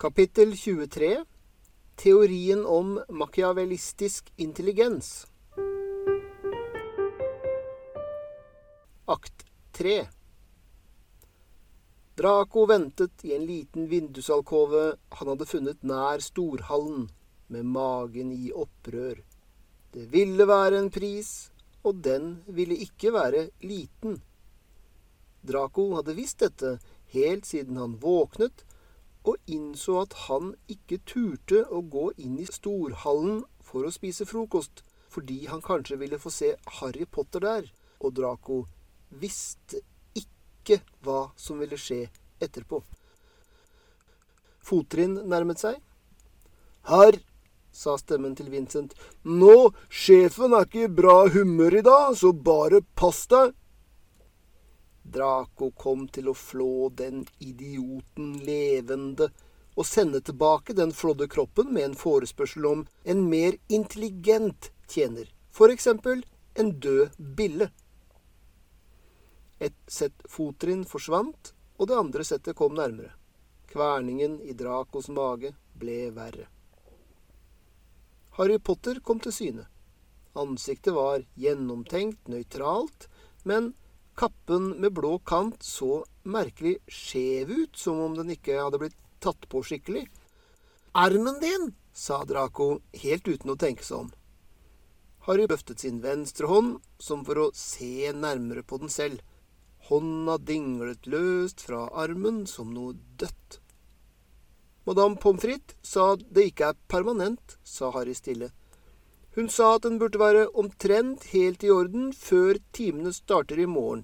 Kapittel 23 Teorien om machiavellistisk intelligens. Akt 3 Draco ventet i en liten vindusalkove han hadde funnet nær storhallen, med magen i opprør. Det ville være en pris, og den ville ikke være liten. Draco hadde visst dette helt siden han våknet og innså at han ikke turte å gå inn i storhallen for å spise frokost, fordi han kanskje ville få se Harry Potter der, og Draco visste ikke hva som ville skje etterpå. Fottrinn nærmet seg. Herr, sa stemmen til Vincent, nå, sjefen er ikke i bra humør i dag, så bare pass deg. Draco kom til å flå den idioten levende og sende tilbake den flådde kroppen med en forespørsel om en mer intelligent tjener, eksempel en død bille. Et sett fottrinn forsvant, og det andre settet kom nærmere. Kverningen i Dracos mage ble verre. Harry Potter kom til syne. Ansiktet var gjennomtenkt, nøytralt, men kappen med blå kant så merkelig skjev ut, som om den ikke hadde blitt tatt på skikkelig. Armen din, sa Draco helt uten å tenke seg om. Harry løftet sin venstre hånd, som for å se nærmere på den selv. Hånda dinglet løst fra armen som noe dødt. Madame Pommes frites sa det ikke er permanent, sa Harry stille. Hun sa at den burde være omtrent helt i orden før timene starter i morgen.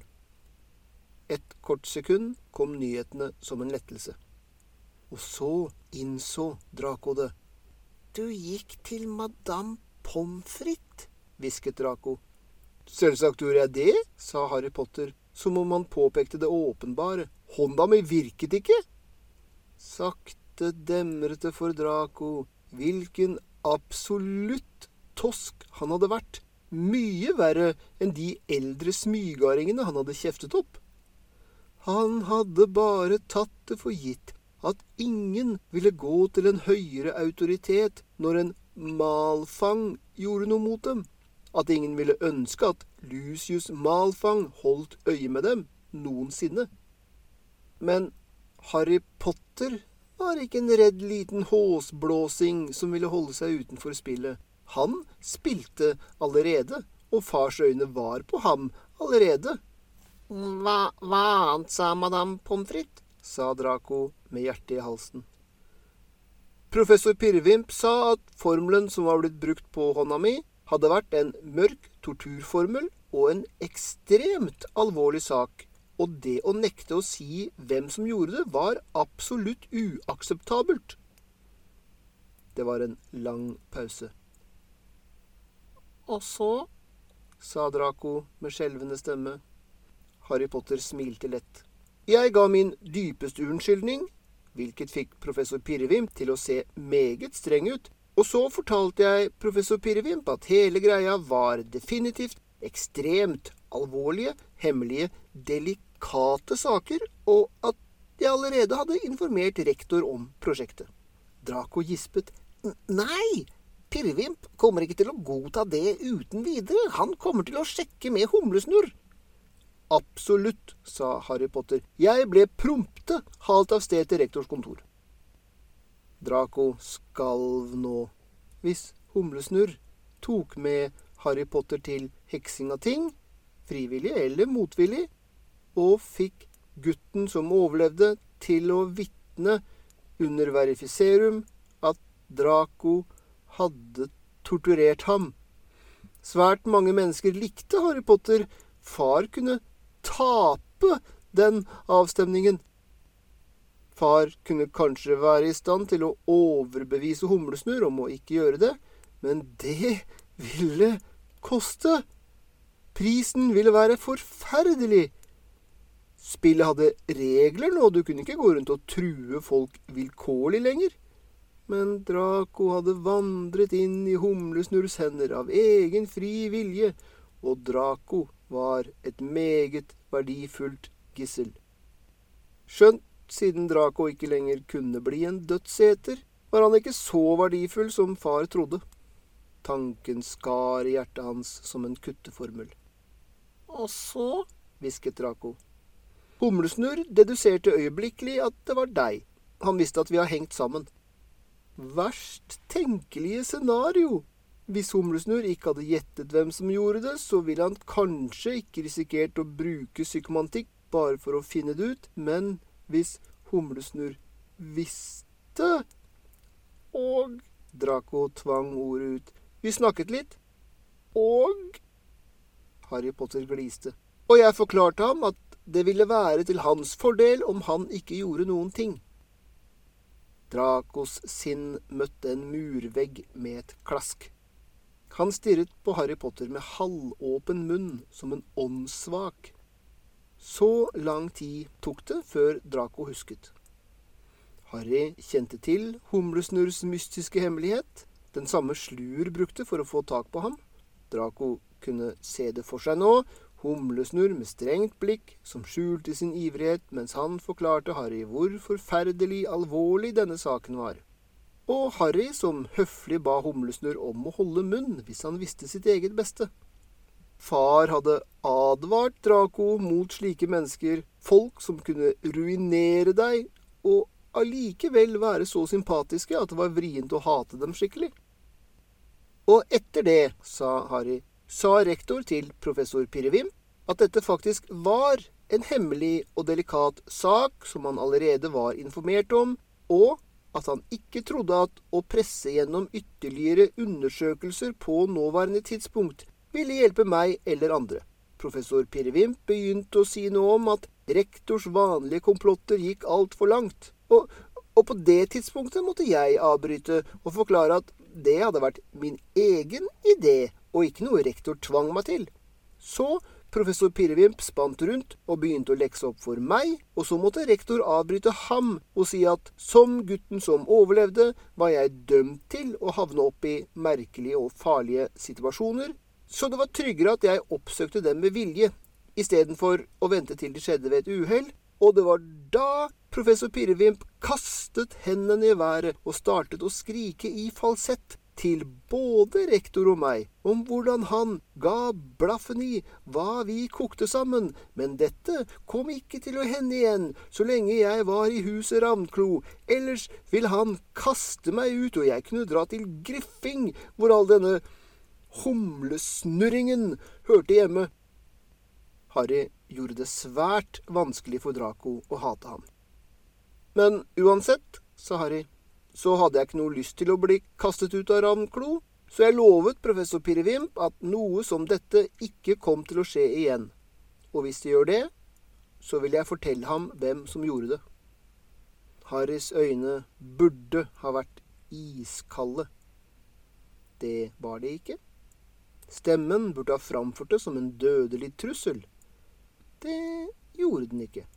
Et kort sekund kom nyhetene som en lettelse. Og så innså Draco det. Du gikk til madame Pommes frites, hvisket Draco. Selvsagt gjorde jeg det, sa Harry Potter, som om han påpekte det åpenbare. Hånda mi virket ikke. Sakte demret det for Draco hvilken absolutt tosk han hadde vært. Mye verre enn de eldre smygardingene han hadde kjeftet opp. Han hadde bare tatt det for gitt at ingen ville gå til en høyere autoritet når en Malfang gjorde noe mot dem. At ingen ville ønske at Lucius Malfang holdt øye med dem noensinne. Men Harry Potter var ikke en redd liten håsblåsing som ville holde seg utenfor spillet. Han spilte allerede, og fars øyne var på ham allerede. Hva, hva annet sa madame Pommes frites? sa Draco med hjertet i halsen. Professor Pirvimp sa at formelen som var blitt brukt på hånda mi, hadde vært en mørk torturformel og en ekstremt alvorlig sak, og det å nekte å si hvem som gjorde det, var absolutt uakseptabelt. Det var en lang pause. Og så, sa Draco med skjelvende stemme. Harry Potter smilte lett. Jeg ga min dypeste unnskyldning, hvilket fikk professor Pirrevimp til å se meget streng ut, og så fortalte jeg professor Pirrevimp at hele greia var definitivt ekstremt alvorlige, hemmelige, delikate saker, og at jeg allerede hadde informert rektor om prosjektet. Draco gispet. Nei, Pirrevimp kommer ikke til å godta det uten videre. Han kommer til å sjekke med humlesnurr. Absolutt, sa Harry Potter. Jeg ble prompte halt av sted til rektors kontor. Draco skalv nå. Hvis Humlesnurr tok med Harry Potter til heksing av ting, frivillig eller motvillig, og fikk gutten som overlevde, til å vitne under verifiserum at Draco hadde torturert ham. Svært mange mennesker likte Harry Potter. Far kunne tape den avstemningen. Far kunne kanskje være i stand til å overbevise Humlesnurr om å ikke gjøre det, men det ville koste. Prisen ville være forferdelig. Spillet hadde regler nå, du kunne ikke gå rundt og true folk vilkårlig lenger. Men Draco hadde vandret inn i Humlesnurrs hender av egen fri vilje, og Draco var et meget verdifullt gissel. Skjønt siden Draco ikke lenger kunne bli en dødseter, var han ikke så verdifull som far trodde. Tanken skar i hjertet hans som en kutteformel. Og så, hvisket Draco. Humlesnurr deduserte øyeblikkelig at det var deg. Han visste at vi har hengt sammen. Verst tenkelige scenario. Hvis Humlesnurr ikke hadde gjettet hvem som gjorde det, så ville han kanskje ikke risikert å bruke psykomantikk bare for å finne det ut, men hvis Humlesnurr visste Og Draco tvang ordet ut. Vi snakket litt. Og Harry Potter gliste. Og jeg forklarte ham at det ville være til hans fordel om han ikke gjorde noen ting. Dracos sinn møtte en murvegg med et klask. Han stirret på Harry Potter med halvåpen munn, som en åndssvak. Så lang tid tok det før Draco husket. Harry kjente til Humlesnurrs mystiske hemmelighet, den samme Slur brukte for å få tak på ham. Draco kunne se det for seg nå, Humlesnurr med strengt blikk som skjulte sin ivrighet mens han forklarte Harry hvor forferdelig alvorlig denne saken var. Og Harry som høflig ba Humlesnurr om å holde munn hvis han visste sitt eget beste. Far hadde advart Draco mot slike mennesker, folk som kunne ruinere deg, og allikevel være så sympatiske at det var vrient å hate dem skikkelig. Og etter det, sa Harry, sa rektor til professor Pirrevim at dette faktisk var en hemmelig og delikat sak som han allerede var informert om, og at han ikke trodde at å presse gjennom ytterligere undersøkelser på nåværende tidspunkt ville hjelpe meg eller andre. Professor Pirrevimp begynte å si noe om at rektors vanlige komplotter gikk altfor langt, og, og på det tidspunktet måtte jeg avbryte og forklare at det hadde vært min egen idé og ikke noe rektor tvang meg til. Så professor Pirrevimp spant rundt og begynte å lekse opp for meg, og så måtte rektor avbryte ham og si at som gutten som overlevde, var jeg dømt til å havne opp i merkelige og farlige situasjoner, så det var tryggere at jeg oppsøkte dem med vilje, istedenfor å vente til det skjedde ved et uhell, og det var da professor Pirrevimp kastet hendene i været og startet å skrike i falsett til både rektor og meg om hvordan han ga blaffen i hva vi kokte sammen, men dette kom ikke til å hende igjen så lenge jeg var i huset Ravnklo, ellers ville han kaste meg ut, og jeg kunne dra til Griffing, hvor all denne humlesnurringen hørte hjemme. Harry gjorde det svært vanskelig for Draco å hate ham. Men uansett, sa Harry, så hadde jeg ikke noe lyst til å bli kastet ut av Ravnklo, så jeg lovet professor Pirrevimp at noe som dette ikke kom til å skje igjen. Og hvis det gjør det, så vil jeg fortelle ham hvem som gjorde det. Harrys øyne burde ha vært iskalde. Det var de ikke. Stemmen burde ha framført det som en dødelig trussel. Det gjorde den ikke.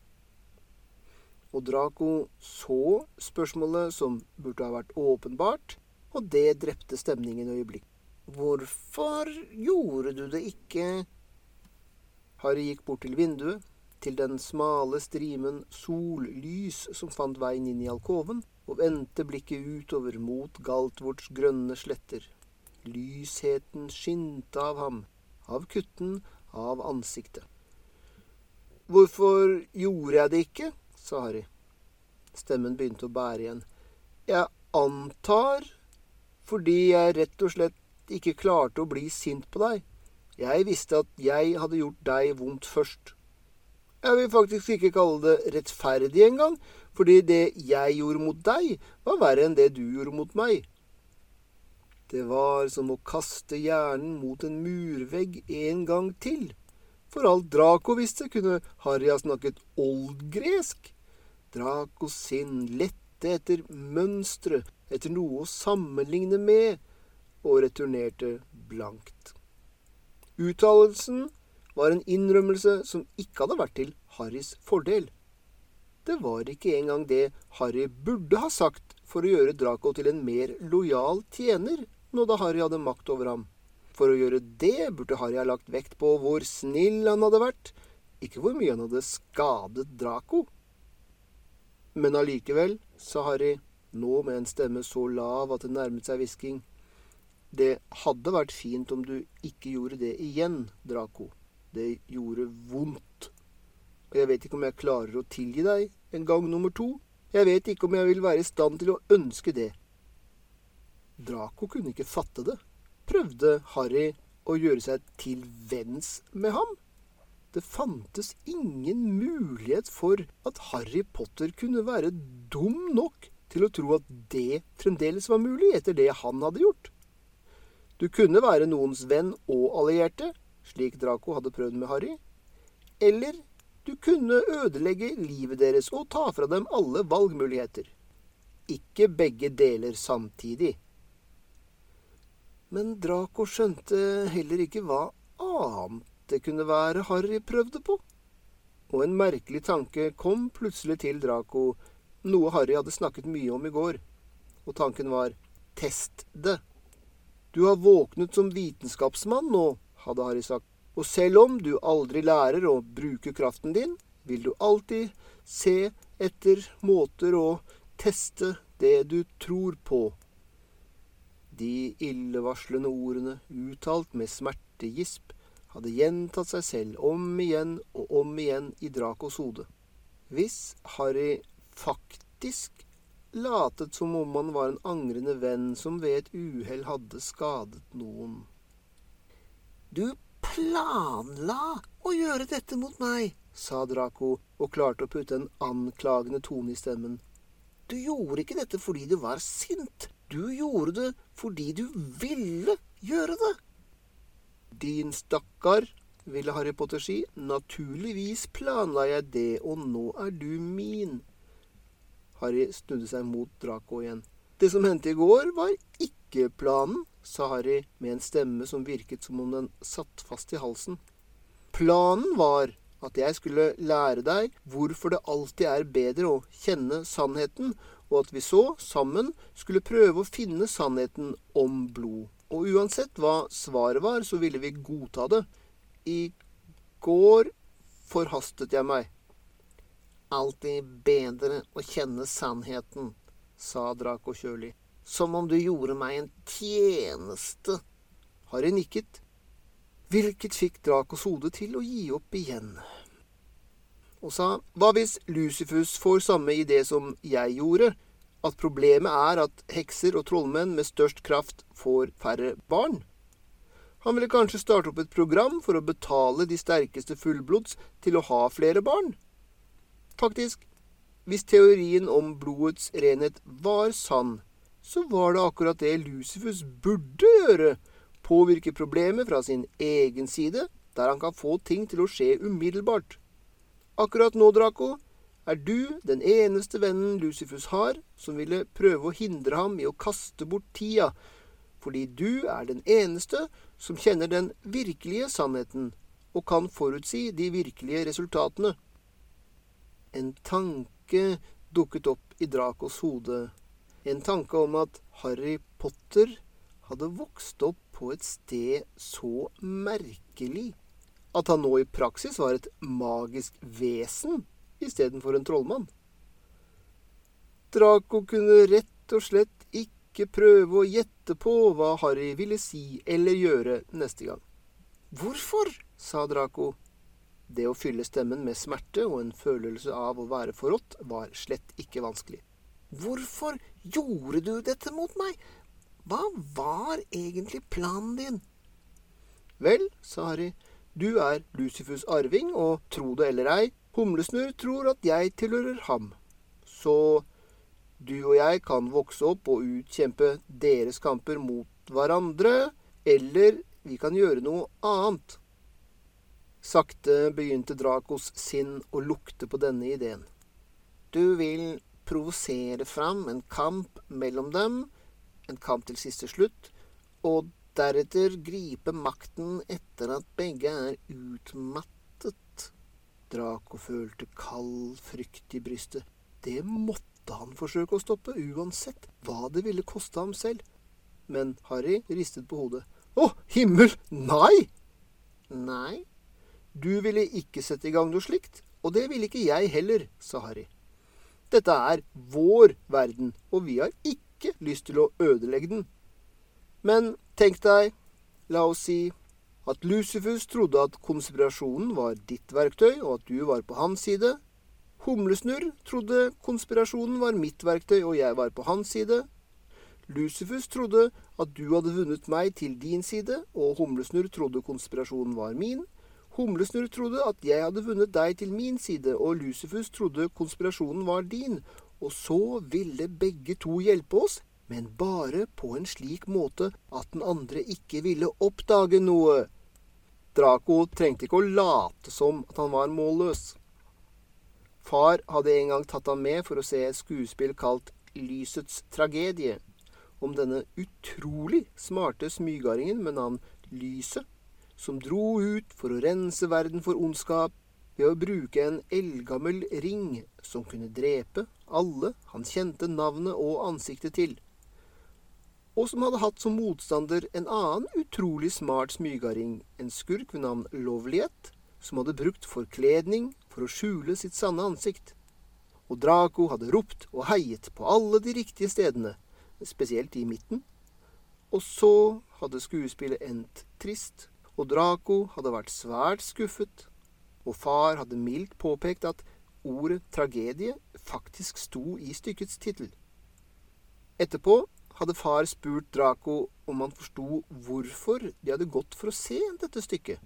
Og Draco så spørsmålet som burde ha vært åpenbart, og det drepte stemningen øyeblikk. Hvorfor gjorde du det ikke? Harry gikk bort til vinduet, til den smale strimen sollys som fant veien inn i alkoven, og vendte blikket utover mot Galtvorts grønne sletter. Lysheten skinte av ham, av kutten, av ansiktet. Hvorfor gjorde jeg det ikke? Sa Harry. Stemmen begynte å bære igjen. Jeg antar fordi jeg rett og slett ikke klarte å bli sint på deg. Jeg visste at jeg hadde gjort deg vondt først. Jeg vil faktisk ikke kalle det rettferdig engang, fordi det jeg gjorde mot deg, var verre enn det du gjorde mot meg. Det var som å kaste hjernen mot en murvegg en gang til. For alt Draco visste, kunne Harry ha snakket oldgresk. Dracos sinn lette etter mønstre, etter noe å sammenligne med, og returnerte blankt. Uttalelsen var en innrømmelse som ikke hadde vært til Harrys fordel. Det var ikke engang det Harry burde ha sagt for å gjøre Draco til en mer lojal tjener nå da Harry hadde makt over ham. For å gjøre det burde Harry ha lagt vekt på hvor snill han hadde vært, ikke hvor mye han hadde skadet Draco. Men allikevel, sa Harry, nå med en stemme så lav at det nærmet seg hvisking. Det hadde vært fint om du ikke gjorde det igjen, Draco. Det gjorde vondt. Og jeg vet ikke om jeg klarer å tilgi deg en gang nummer to. Jeg vet ikke om jeg vil være i stand til å ønske det. Draco kunne ikke fatte det. Prøvde Harry å gjøre seg til venns med ham? Det fantes ingen mulighet for at Harry Potter kunne være dum nok til å tro at det fremdeles var mulig etter det han hadde gjort. Du kunne være noens venn og allierte, slik Draco hadde prøvd med Harry. Eller du kunne ødelegge livet deres og ta fra dem alle valgmuligheter. Ikke begge deler samtidig. Men Draco skjønte heller ikke hva annet det kunne være Harry prøvde på. Og en merkelig tanke kom plutselig til Draco, noe Harry hadde snakket mye om i går. Og tanken var test det. Du har våknet som vitenskapsmann nå, hadde Harry sagt, og selv om du aldri lærer å bruke kraften din, vil du alltid se etter måter å teste det du tror på. De illevarslende ordene, uttalt med smertegisp, hadde gjentatt seg selv om igjen og om igjen i Dracos hode. Hvis Harry faktisk latet som om han var en angrende venn som ved et uhell hadde skadet noen. Du planla å gjøre dette mot meg, sa Draco og klarte å putte en anklagende tone i stemmen. Du gjorde ikke dette fordi du var sint. Du gjorde det fordi du ville gjøre det. Din stakkar, ville Harry Potter si. Naturligvis planla jeg det, og nå er du min. Harry snudde seg mot Draco igjen. Det som hendte i går, var ikke planen, sa Harry med en stemme som virket som om den satt fast i halsen. Planen var at jeg skulle lære deg hvorfor det alltid er bedre å kjenne sannheten, og at vi så, sammen, skulle prøve å finne sannheten om blod. Og uansett hva svaret var, så ville vi godta det. I går forhastet jeg meg alltid bedre å kjenne sannheten, sa Draco kjølig. Som om du gjorde meg en tjeneste. Harry nikket, hvilket fikk Dracos hode til å gi opp igjen. Og sa, hva hvis Lucifus får samme idé som jeg gjorde, at problemet er at hekser og trollmenn med størst kraft får færre barn? Han ville kanskje starte opp et program for å betale de sterkeste fullblods til å ha flere barn? Faktisk, hvis teorien om blodets renhet var sann, så var det akkurat det Lucifus burde gjøre. Påvirke problemet fra sin egen side, der han kan få ting til å skje umiddelbart. Akkurat nå, Draco, er du den eneste vennen Lucifus har som ville prøve å hindre ham i å kaste bort tida, fordi du er den eneste som kjenner den virkelige sannheten og kan forutsi de virkelige resultatene. En tanke dukket opp i Dracos hode. En tanke om at Harry Potter hadde vokst opp på et sted så merkelig at han nå i praksis var et magisk vesen istedenfor en trollmann. Draco kunne rett og slett ikke prøve å gjette på hva Harry ville si eller gjøre neste gang. Hvorfor? sa Draco. Det å fylle stemmen med smerte og en følelse av å være forrådt var slett ikke vanskelig. Hvorfor gjorde du dette mot meg? Hva var egentlig planen din? Vel, sa Harry, du er Lucifus arving, og tro det eller ei, Humlesnurr tror at jeg tilhører ham. Så du og jeg kan vokse opp og utkjempe deres kamper mot hverandre, eller vi kan gjøre noe annet. Sakte begynte Dracos sinn å lukte på denne ideen. Du vil provosere fram en kamp mellom dem, en kamp til siste slutt, og deretter gripe makten etter at begge er utmattet. Draco følte kald frykt i brystet. Det måtte han forsøke å stoppe, uansett hva det ville koste ham selv. Men Harry ristet på hodet. Å, himmel, nei! Nei, du ville ikke sette i gang noe slikt, og det ville ikke jeg heller, sa Harry. Dette er vår verden, og vi har ikke lyst til å ødelegge den. Men tenk deg, la oss si at Lucifus trodde at konspirasjonen var ditt verktøy, og at du var på hans side. Humlesnurr trodde konspirasjonen var mitt verktøy, og jeg var på hans side. Lucifus trodde at du hadde vunnet meg til din side, og Humlesnurr trodde konspirasjonen var min. Humlesnurr trodde at jeg hadde vunnet deg til min side, og Lucifus trodde konspirasjonen var din. Og så ville begge to hjelpe oss, men bare på en slik måte at den andre ikke ville oppdage noe. Draco trengte ikke å late som at han var målløs. Far hadde en gang tatt ham med for å se et skuespill kalt Lysets tragedie, om denne utrolig smarte smygardingen med navn Lyset, som dro ut for å rense verden for ondskap ved å bruke en eldgammel ring som kunne drepe alle han kjente navnet og ansiktet til og som hadde hatt som motstander en annen utrolig smart smygarding, en skurk ved navn Lovlighet, som hadde brukt forkledning for å skjule sitt sanne ansikt. Og Draco hadde ropt og heiet på alle de riktige stedene, spesielt i midten. Og så hadde skuespillet endt trist, og Draco hadde vært svært skuffet, og far hadde mildt påpekt at ordet tragedie faktisk sto i stykkets tittel. Etterpå hadde far spurt Draco om han forsto hvorfor de hadde gått for å se dette stykket.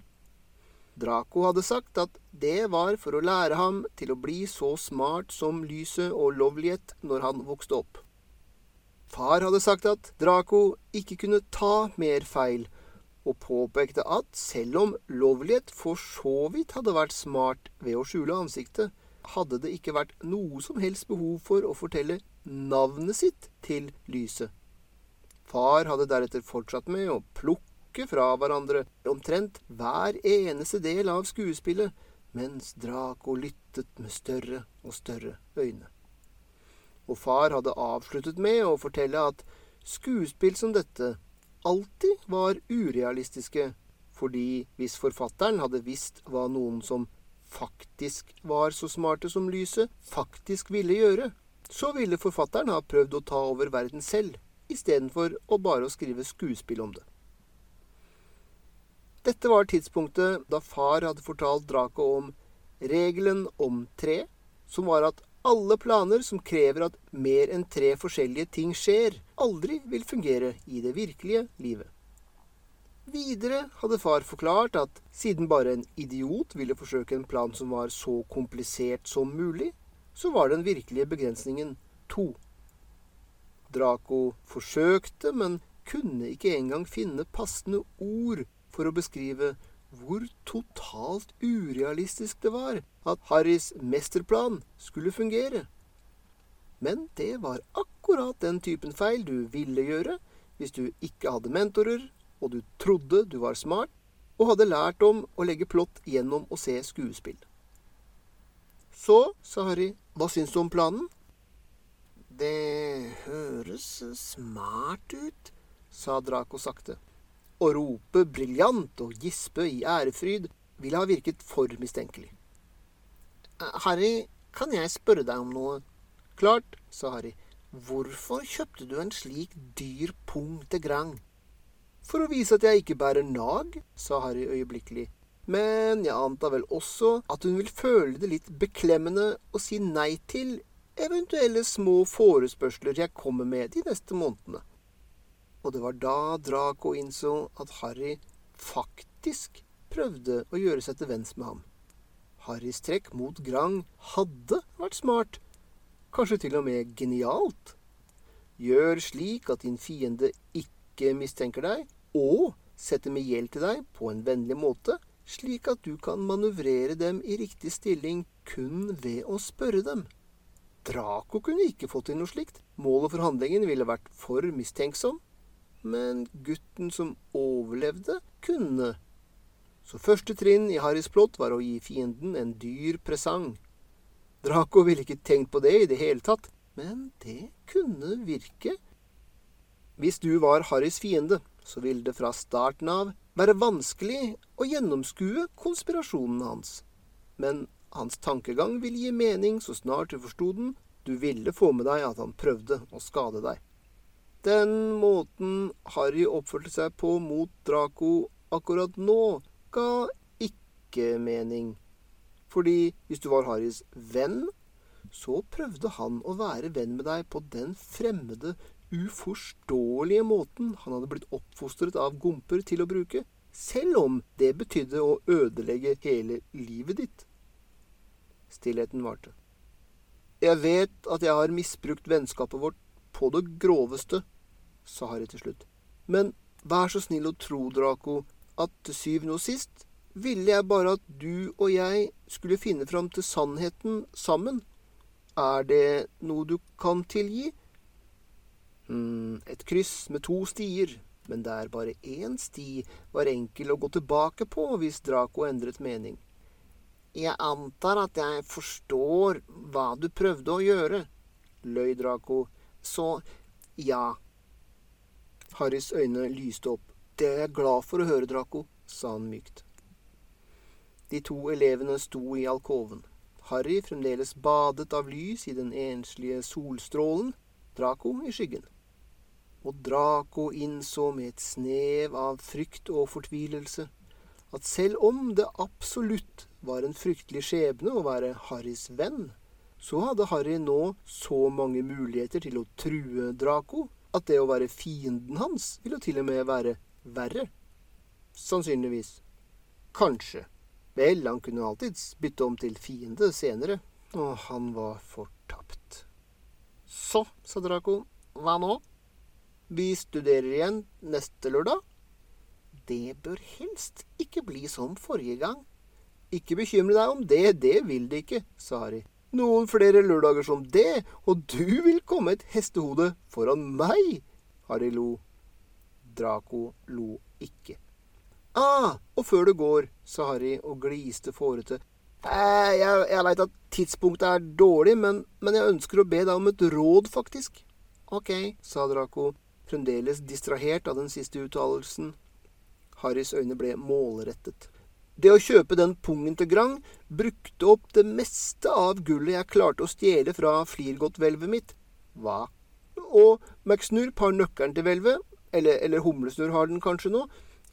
Draco hadde sagt at det var for å lære ham til å bli så smart som lyset og Lovlighet når han vokste opp. Far hadde sagt at Draco ikke kunne ta mer feil, og påpekte at selv om Lovlighet for så vidt hadde vært smart ved å skjule ansiktet, hadde det ikke vært noe som helst behov for å fortelle navnet sitt til lyset. Far hadde deretter fortsatt med å plukke fra hverandre omtrent hver eneste del av skuespillet, mens Draco lyttet med større og større øyne. Og far hadde avsluttet med å fortelle at skuespill som dette alltid var urealistiske, fordi hvis forfatteren hadde visst hva noen som faktisk var så smarte som lyset, faktisk ville gjøre, så ville forfatteren ha prøvd å ta over verden selv istedenfor å bare skrive skuespill om det. Dette var tidspunktet da far hadde fortalt Draco om regelen om tre, som var at alle planer som krever at mer enn tre forskjellige ting skjer, aldri vil fungere i det virkelige livet. Videre hadde far forklart at siden bare en idiot ville forsøke en plan som var så komplisert som mulig, så var den virkelige begrensningen to. Draco forsøkte, men kunne ikke engang finne passende ord for å beskrive hvor totalt urealistisk det var at Harrys mesterplan skulle fungere. Men det var akkurat den typen feil du ville gjøre hvis du ikke hadde mentorer, og du trodde du var smart, og hadde lært om å legge plott gjennom å se skuespill. Så, sa Harry, hva syns du om planen? Det høres smart ut, sa Draco sakte. Å rope briljant og gispe i ærefryd ville ha virket for mistenkelig. Harry, kan jeg spørre deg om noe? Klart, sa Harry. Hvorfor kjøpte du en slik dyr pung til Grang? For å vise at jeg ikke bærer nag, sa Harry øyeblikkelig. Men jeg antar vel også at hun vil føle det litt beklemmende å si nei til eventuelle små forespørsler jeg kommer med de neste månedene. Og det var da Draco innså at Harry faktisk prøvde å gjøre seg til venns med ham. Harrys trekk mot Grang hadde vært smart, kanskje til og med genialt. Gjør slik at din fiende ikke mistenker deg, og setter med gjeld til deg på en vennlig måte, slik at du kan manøvrere dem i riktig stilling kun ved å spørre dem. Draco kunne ikke fått til noe slikt. Målet for handlingen ville vært for mistenksom. Men gutten som overlevde, kunne. Så første trinn i Harrys plott var å gi fienden en dyr presang. Draco ville ikke tenkt på det i det hele tatt, men det kunne virke. Hvis du var Harrys fiende, så ville det fra starten av være vanskelig å gjennomskue konspirasjonen hans. Men hans tankegang ville gi mening så snart du forsto den, Du ville få med deg at han prøvde å skade deg. Den måten Harry oppførte seg på mot Draco akkurat nå, ga ikke mening. Fordi hvis du var Harrys venn, så prøvde han å være venn med deg på den fremmede, uforståelige måten han hadde blitt oppfostret av gomper til å bruke, selv om det betydde å ødelegge hele livet ditt. Stillheten varte. Jeg vet at jeg har misbrukt vennskapet vårt på det groveste, sa Harry til slutt. Men vær så snill å tro, Draco, at til syvende og sist ville jeg bare at du og jeg skulle finne fram til sannheten sammen. Er det noe du kan tilgi? Mm, et kryss med to stier, men der bare én sti var enkel å gå tilbake på hvis Draco endret mening. Jeg antar at jeg forstår hva du prøvde å gjøre, løy Draco, så ja. Harrys øyne lyste opp. Det er jeg glad for å høre, Draco, sa han mykt. De to elevene sto i alkoven. Harry fremdeles badet av lys i den enslige solstrålen, Draco i skyggen. Og Draco innså med et snev av frykt og fortvilelse at selv om det absolutt var en fryktelig skjebne å være Harrys venn, så hadde Harry nå så mange muligheter til å true Draco at det å være fienden hans ville til og med være verre. Sannsynligvis. Kanskje. Vel, han kunne alltids bytte om til fiende senere, og han var fortapt. Så, sa Draco, hva nå? Vi studerer igjen neste lørdag. Det bør helst ikke bli som forrige gang. Ikke bekymre deg om det, det vil de ikke, sa Harry. Noen flere lørdager som det, og du vil komme et hestehode foran meg. Harry lo. Draco lo ikke. Ah, og før det går, sa Harry og gliste fårete. Eh, jeg, jeg veit at tidspunktet er dårlig, men, men, jeg ønsker å be deg om et råd, faktisk. Ok, sa Draco, fremdeles distrahert av den siste uttalelsen. Harrys øyne ble målrettet. Det å kjøpe den pungen til Grang brukte opp det meste av gullet jeg klarte å stjele fra flirgodthvelvet mitt. Hva? Og McSnurp har nøkkelen til hvelvet, eller, eller Humlesnurr har den kanskje nå,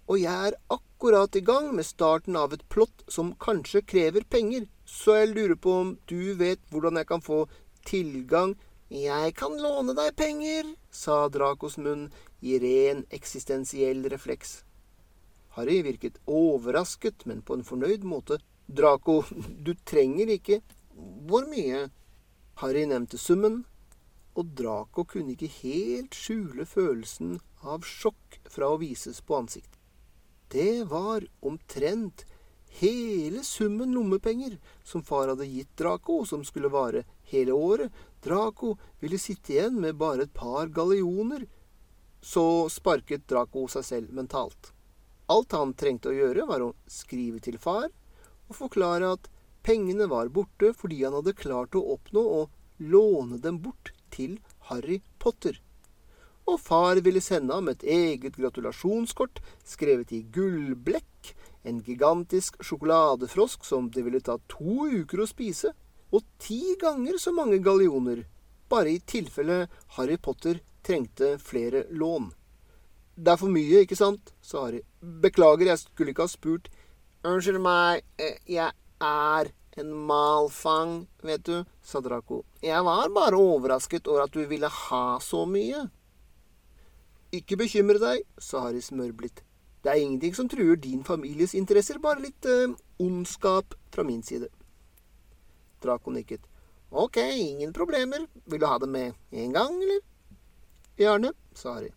og jeg er akkurat i gang med starten av et plott som kanskje krever penger, så jeg lurer på om du vet hvordan jeg kan få tilgang Jeg kan låne deg penger, sa Dracos munn i ren eksistensiell refleks. Harry virket overrasket, men på en fornøyd måte. Draco, du trenger ikke Hvor mye? Harry nevnte summen, og Draco kunne ikke helt skjule følelsen av sjokk fra å vises på ansiktet. Det var omtrent hele summen lommepenger som far hadde gitt Draco, som skulle vare hele året. Draco ville sitte igjen med bare et par gallioner. Så sparket Draco seg selv mentalt. Alt han trengte å gjøre, var å skrive til far og forklare at pengene var borte fordi han hadde klart å oppnå å låne dem bort til Harry Potter og far ville sende ham et eget gratulasjonskort skrevet i gullblekk, en gigantisk sjokoladefrosk som det ville ta to uker å spise, og ti ganger så mange gallioner, bare i tilfelle Harry Potter trengte flere lån. Det er for mye, ikke sant? sa Ari. Beklager, jeg skulle ikke ha spurt. Unnskyld meg, eh, jeg er en malfang, vet du, sa Draco. Jeg var bare overrasket over at du ville ha så mye. Ikke bekymre deg, sa Harry smørblidt. Det er ingenting som truer din families interesser, bare litt eh, ondskap fra min side. Draco nikket. Ok, ingen problemer. Vil du ha det med en gang, eller? Gjerne, sa Harry.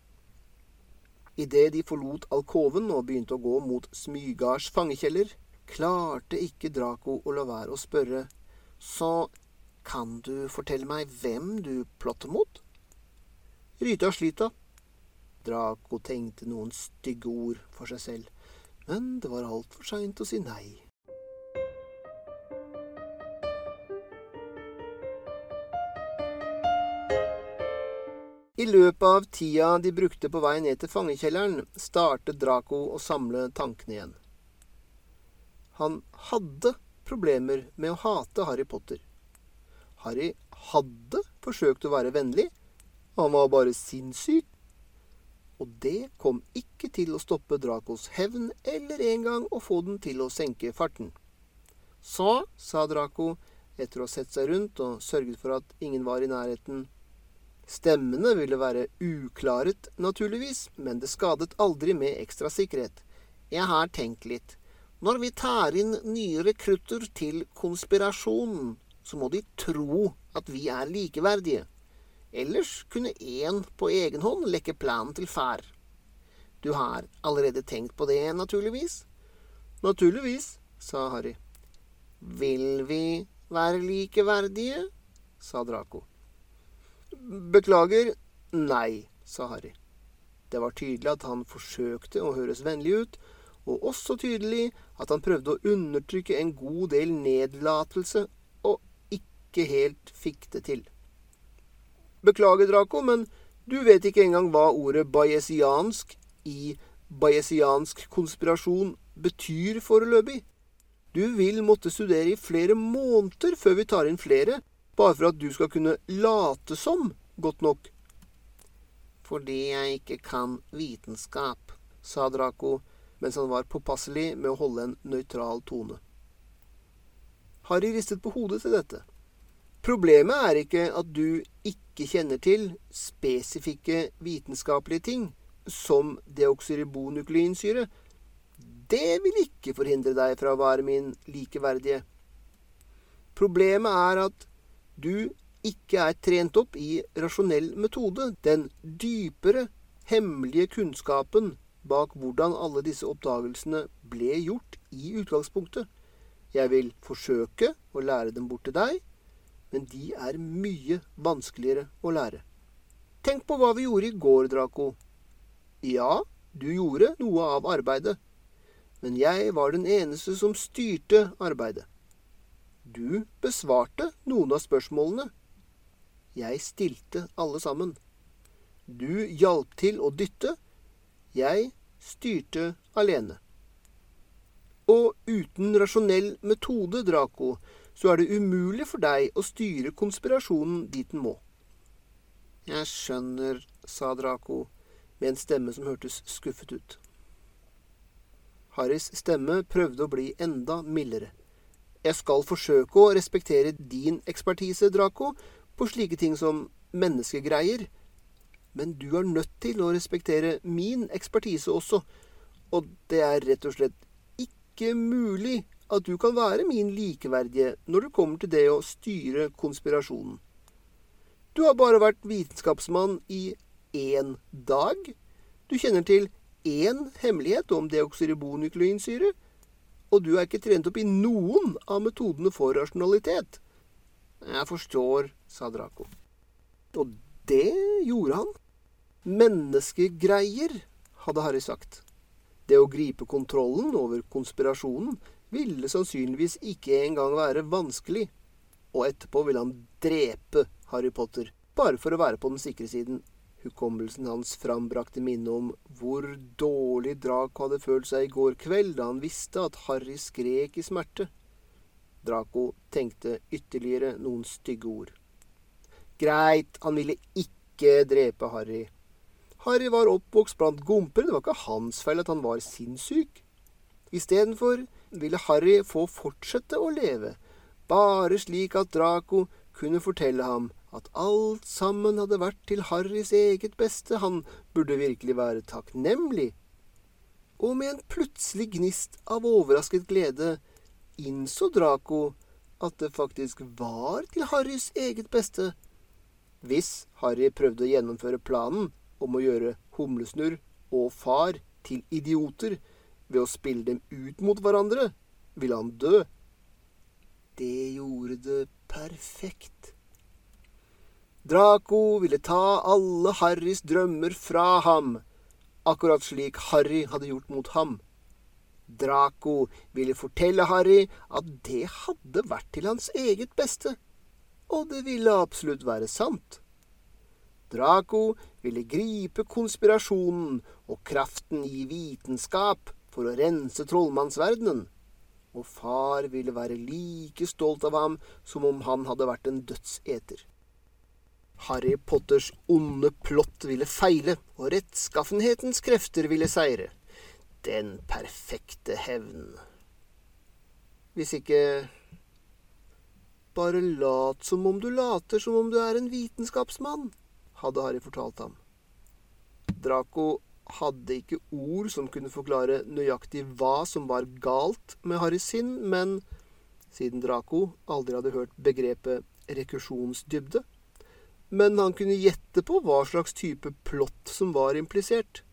Idet de forlot alkoven og begynte å gå mot Smygards fangekjeller, klarte ikke Draco å la være å spørre. Så kan du fortelle meg hvem du plotter mot? Ryta Slita, Draco tenkte noen stygge ord for seg selv, men det var altfor seint å si nei. I løpet av tida de brukte på vei ned til fangekjelleren, startet Draco å samle tankene igjen. Han hadde problemer med å hate Harry Potter. Harry hadde forsøkt å være vennlig. Han var bare sinnssyk. Og det kom ikke til å stoppe Dracos hevn eller engang å få den til å senke farten. Så, sa Draco etter å ha sett seg rundt og sørget for at ingen var i nærheten. Stemmene ville være uklaret, naturligvis, men det skadet aldri med ekstra sikkerhet. Jeg har tenkt litt. Når vi tar inn nye rekrutter til konspirasjonen, så må de tro at vi er likeverdige. Ellers kunne én på egen hånd lekke planen til far. Du har allerede tenkt på det, naturligvis? Naturligvis, sa Harry. Vil vi være likeverdige? sa Draco. Beklager, nei, sa Harry. Det var tydelig at han forsøkte å høres vennlig ut, og også tydelig at han prøvde å undertrykke en god del nedlatelse og ikke helt fikk det til. Beklager, Draco, men du vet ikke engang hva ordet bayesiansk i bayesiansk konspirasjon betyr foreløpig. Du vil måtte studere i flere måneder før vi tar inn flere, bare for at du skal kunne late som godt nok. Fordi jeg ikke kan vitenskap, sa Draco mens han var påpasselig med å holde en nøytral tone. Harry ristet på hodet til dette. Problemet er ikke at du ikke kjenner til spesifikke vitenskapelige ting, som deoxyribonukleinsyre. Det vil ikke forhindre deg fra å være min likeverdige. Problemet er at du ikke er trent opp i rasjonell metode, den dypere, hemmelige kunnskapen bak hvordan alle disse oppdagelsene ble gjort i utgangspunktet. Jeg vil forsøke å lære dem bort til deg, men de er mye vanskeligere å lære. Tenk på hva vi gjorde i går, Draco. Ja, du gjorde noe av arbeidet, men jeg var den eneste som styrte arbeidet. Du besvarte noen av spørsmålene. Jeg stilte alle sammen. Du hjalp til å dytte, jeg styrte alene. Og uten rasjonell metode, Draco, så er det umulig for deg å styre konspirasjonen dit den må. Jeg skjønner, sa Draco med en stemme som hørtes skuffet ut. Harrys stemme prøvde å bli enda mildere. Jeg skal forsøke å respektere din ekspertise, Draco, på slike ting som menneskegreier, men du er nødt til å respektere min ekspertise også, og det er rett og slett ikke mulig at du kan være min likeverdige når det kommer til det å styre konspirasjonen. Du har bare vært vitenskapsmann i én dag. Du kjenner til én hemmelighet om deoxyribonukleinsyre, og du er ikke trent opp i noen av metodene for rasjonalitet. Jeg forstår, sa Draco. Og det gjorde han. Menneskegreier, hadde Harry sagt. Det å gripe kontrollen over konspirasjonen ville sannsynligvis ikke engang være vanskelig, og etterpå ville han drepe Harry Potter, bare for å være på den sikre siden. Hukommelsen hans frambrakte minnet om hvor dårlig Draco hadde følt seg i går kveld da han visste at Harry skrek i smerte. Draco tenkte ytterligere noen stygge ord. Greit, han ville ikke drepe Harry. Harry var oppvokst blant gomper. Det var ikke hans feil at han var sinnssyk. Istedenfor ville Harry få fortsette å leve, bare slik at Draco kunne fortelle ham at alt sammen hadde vært til Harrys eget beste. Han burde virkelig være takknemlig. Og med en plutselig gnist av overrasket glede innså Draco at det faktisk var til Harrys eget beste. Hvis Harry prøvde å gjennomføre planen, om å gjøre Humlesnurr og far til idioter ved å spille dem ut mot hverandre, ville han dø. Det gjorde det perfekt. Draco ville ta alle Harrys drømmer fra ham, akkurat slik Harry hadde gjort mot ham. Draco ville fortelle Harry at det hadde vært til hans eget beste, og det ville absolutt være sant. Draco ville gripe konspirasjonen og kraften i vitenskap for å rense trollmannsverdenen, og far ville være like stolt av ham som om han hadde vært en dødseter. Harry Potters onde plott ville feile, og rettskaffenhetens krefter ville seire. Den perfekte hevn. Hvis ikke Bare lat som om du later som om du er en vitenskapsmann, hadde Harry fortalt ham. Draco hadde ikke ord som kunne forklare nøyaktig hva som var galt med Harrys sinn, men siden Draco aldri hadde hørt begrepet rekursjonsdybde, men han kunne gjette på hva slags type plott som var implisert.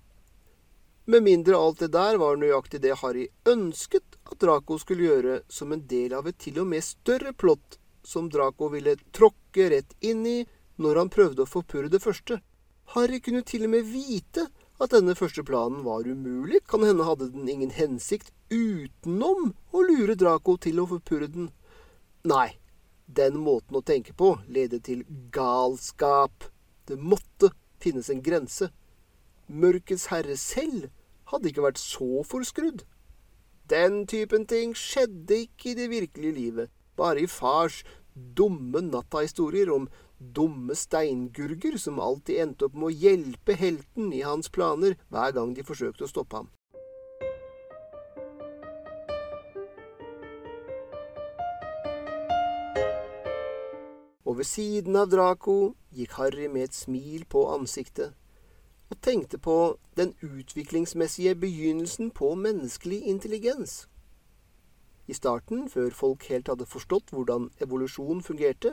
Med mindre alt det der var nøyaktig det Harry ønsket at Draco skulle gjøre som en del av et til og med større plott som Draco ville tråkke rett inn i når han prøvde å forpurre det første. Harry kunne til og med vite at denne første planen var umulig, kan hende hadde den ingen hensikt utenom å lure Draco til å forpurre den. Nei, den måten å tenke på ledet til galskap. Det måtte finnes en grense. Mørkets herre selv hadde ikke vært så forskrudd. Den typen ting skjedde ikke i det virkelige livet, bare i fars dumme natta-historier om dumme steingurger som alltid endte opp med å hjelpe helten i hans planer hver gang de forsøkte å stoppe ham. Og ved siden av Draco gikk Harry med et smil på ansiktet og tenkte på den utviklingsmessige begynnelsen på menneskelig intelligens. I starten, før folk helt hadde forstått hvordan evolusjon fungerte,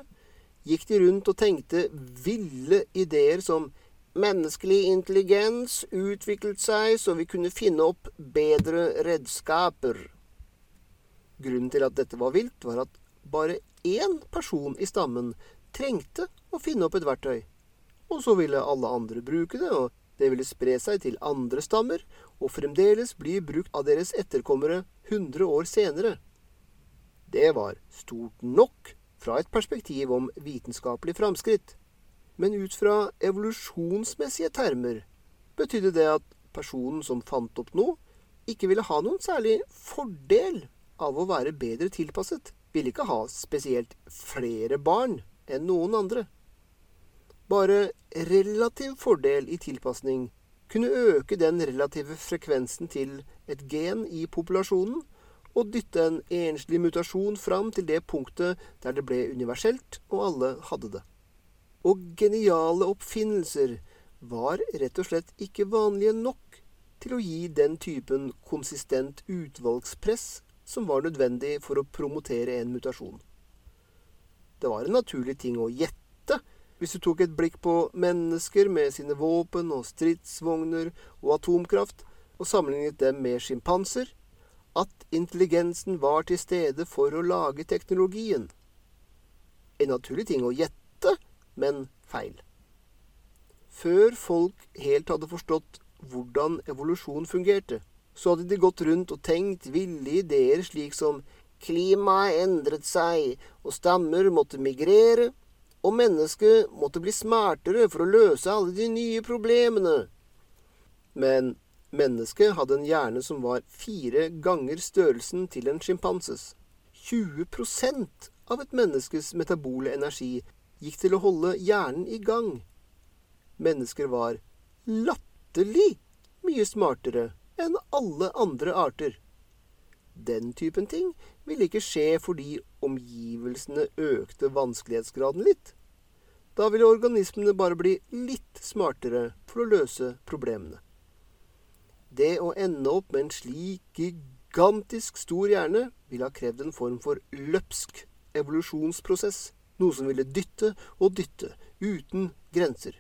gikk de rundt og tenkte ville ideer som menneskelig intelligens utviklet seg så vi kunne finne opp bedre redskaper. Grunnen til at dette var vilt, var at bare én person i stammen trengte å finne opp et verktøy. Og så ville alle andre bruke det, og det ville spre seg til andre stammer, og fremdeles bli brukt av deres etterkommere 100 år senere. Det var stort nok fra et perspektiv om vitenskapelig framskritt. Men ut fra evolusjonsmessige termer betydde det at personen som fant opp noe, ikke ville ha noen særlig fordel av å være bedre tilpasset ville ikke ha spesielt flere barn enn noen andre. Bare relativ fordel i tilpasning kunne øke den relative frekvensen til et gen i populasjonen og dytte en enslig mutasjon fram til det punktet der det ble universelt og alle hadde det. Og geniale oppfinnelser var rett og slett ikke vanlige nok til å gi den typen konsistent utvalgspress som var nødvendig for å promotere en mutasjon. Det var en naturlig ting å gjette hvis du tok et blikk på mennesker med sine våpen og stridsvogner og atomkraft, og sammenlignet dem med sjimpanser, at intelligensen var til stede for å lage teknologien. En naturlig ting å gjette, men feil. Før folk helt hadde forstått hvordan evolusjon fungerte, så hadde de gått rundt og tenkt ville ideer slik som klimaet endret seg, og stammer måtte migrere, og mennesket måtte bli smartere for å løse alle de nye problemene. Men mennesket hadde en hjerne som var fire ganger størrelsen til en sjimpanses. 20% av et menneskes metabole energi gikk til å holde hjernen i gang. Mennesker var latterlig mye smartere enn alle andre arter. Den typen ting ville ikke skje fordi omgivelsene økte vanskelighetsgraden litt. Da ville organismene bare bli litt smartere for å løse problemene. Det å ende opp med en slik gigantisk stor hjerne ville ha krevd en form for løpsk evolusjonsprosess, noe som ville dytte og dytte uten grenser.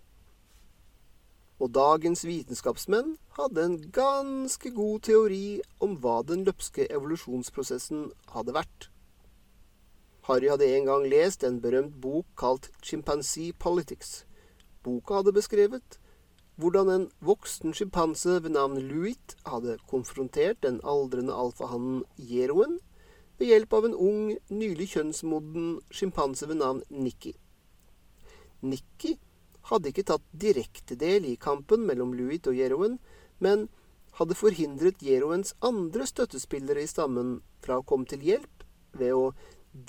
Og dagens vitenskapsmenn hadde en ganske god teori om hva den løpske evolusjonsprosessen hadde vært. Harry hadde en gang lest en berømt bok kalt Chimpanzee Politics. Boka hadde beskrevet hvordan en voksen sjimpanse ved navn Luit hadde konfrontert den aldrende alfahannen Jeroen ved hjelp av en ung, nylig kjønnsmoden sjimpanse ved navn Nikki. Nikki hadde ikke tatt direkte del i kampen mellom Louis og Jeroen, men hadde forhindret Jeroens andre støttespillere i stammen fra å komme til hjelp ved å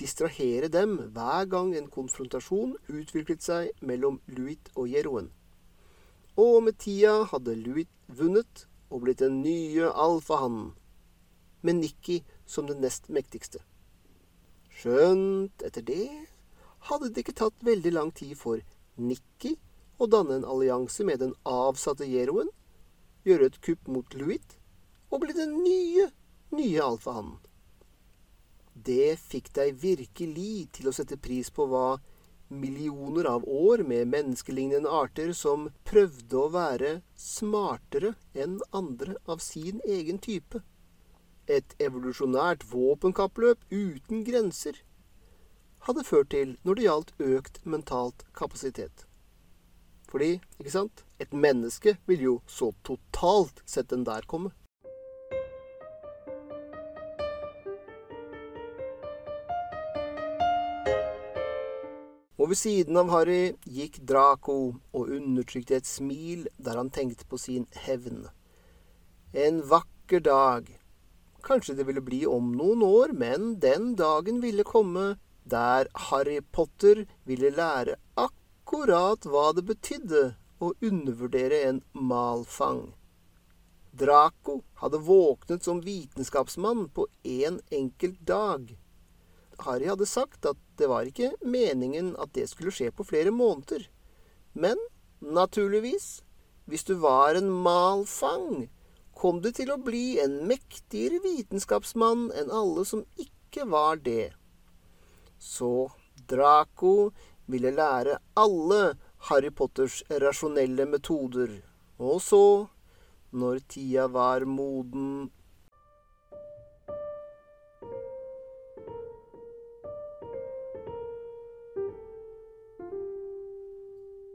distrahere dem hver gang en konfrontasjon utviklet seg mellom Louis og Jeroen. Og med tida hadde Louis vunnet og blitt den nye alfahannen, med Nikki som den nest mektigste. Skjønt etter det hadde det ikke tatt veldig lang tid for Nikki å danne en allianse med den avsatte Jeroen, gjøre et kupp mot Luit og bli den nye, nye alfahannen. Det fikk deg virkelig til å sette pris på hva millioner av år med menneskelignende arter som prøvde å være smartere enn andre av sin egen type et evolusjonært våpenkappløp uten grenser hadde ført til når det gjaldt økt mentalt kapasitet. Fordi, ikke sant, et menneske vil jo så totalt sett den der komme. Og ved siden av Harry gikk Draco og undertrykte et smil der han tenkte på sin hevn. En vakker dag Kanskje det ville bli om noen år, men den dagen ville komme der Harry Potter ville lære akkurat hva det betydde å undervurdere en malfang. Draco hadde våknet som vitenskapsmann på én en enkelt dag. Harry hadde sagt at det var ikke meningen at det skulle skje på flere måneder. Men naturligvis, hvis du var en malfang, kom du til å bli en mektigere vitenskapsmann enn alle som ikke var det. Så Draco ville lære alle Harry Potters rasjonelle metoder. Og så, når tida var moden